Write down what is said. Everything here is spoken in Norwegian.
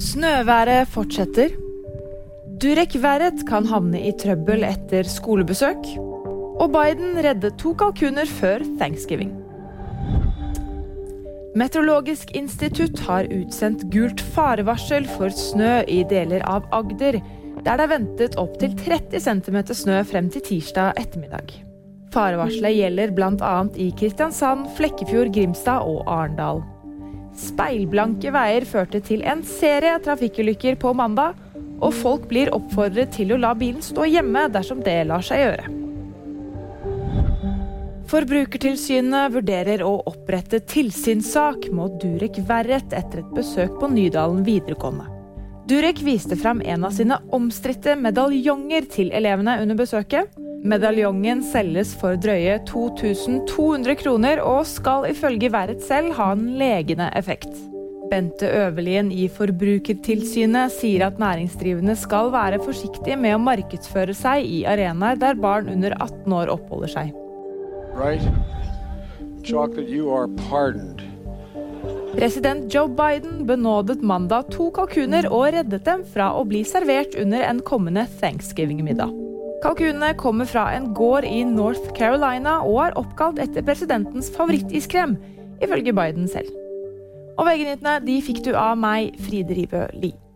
Snøværet fortsetter. Durek Verret kan havne i trøbbel etter skolebesøk. Og Biden reddet to kalkuner før thanksgiving. Meteorologisk institutt har utsendt gult farevarsel for snø i deler av Agder, der det er ventet opptil 30 cm snø frem til tirsdag ettermiddag. Farevarselet gjelder bl.a. i Kristiansand, Flekkefjord, Grimstad og Arendal. Speilblanke veier førte til en serie trafikkulykker på mandag, og folk blir oppfordret til å la bilen stå hjemme dersom det lar seg gjøre. Forbrukertilsynet vurderer å opprette tilsynssak mot Durek Verret etter et besøk på Nydalen videregående. Durek viste fram en av sine omstridte medaljonger til elevene under besøket. Medaljongen selges for drøye 2200 kroner og skal ifølge Verret selv ha en legende effekt. Bente Øverlien i Forbrukertilsynet sier at næringsdrivende skal være forsiktige med å markedsføre seg i arenaer der barn under 18 år oppholder seg. Right? Chocolate, you are pardoned. President Joe Biden benådet mandag to kalkuner og reddet dem fra å bli servert under en kommende thanksgiving-middag. Kalkunene kommer fra en gård i North Carolina og er oppkalt etter presidentens favorittiskrem, ifølge Biden selv. Og VG-nyhetene de fikk du av meg, Fride Rivø Lie.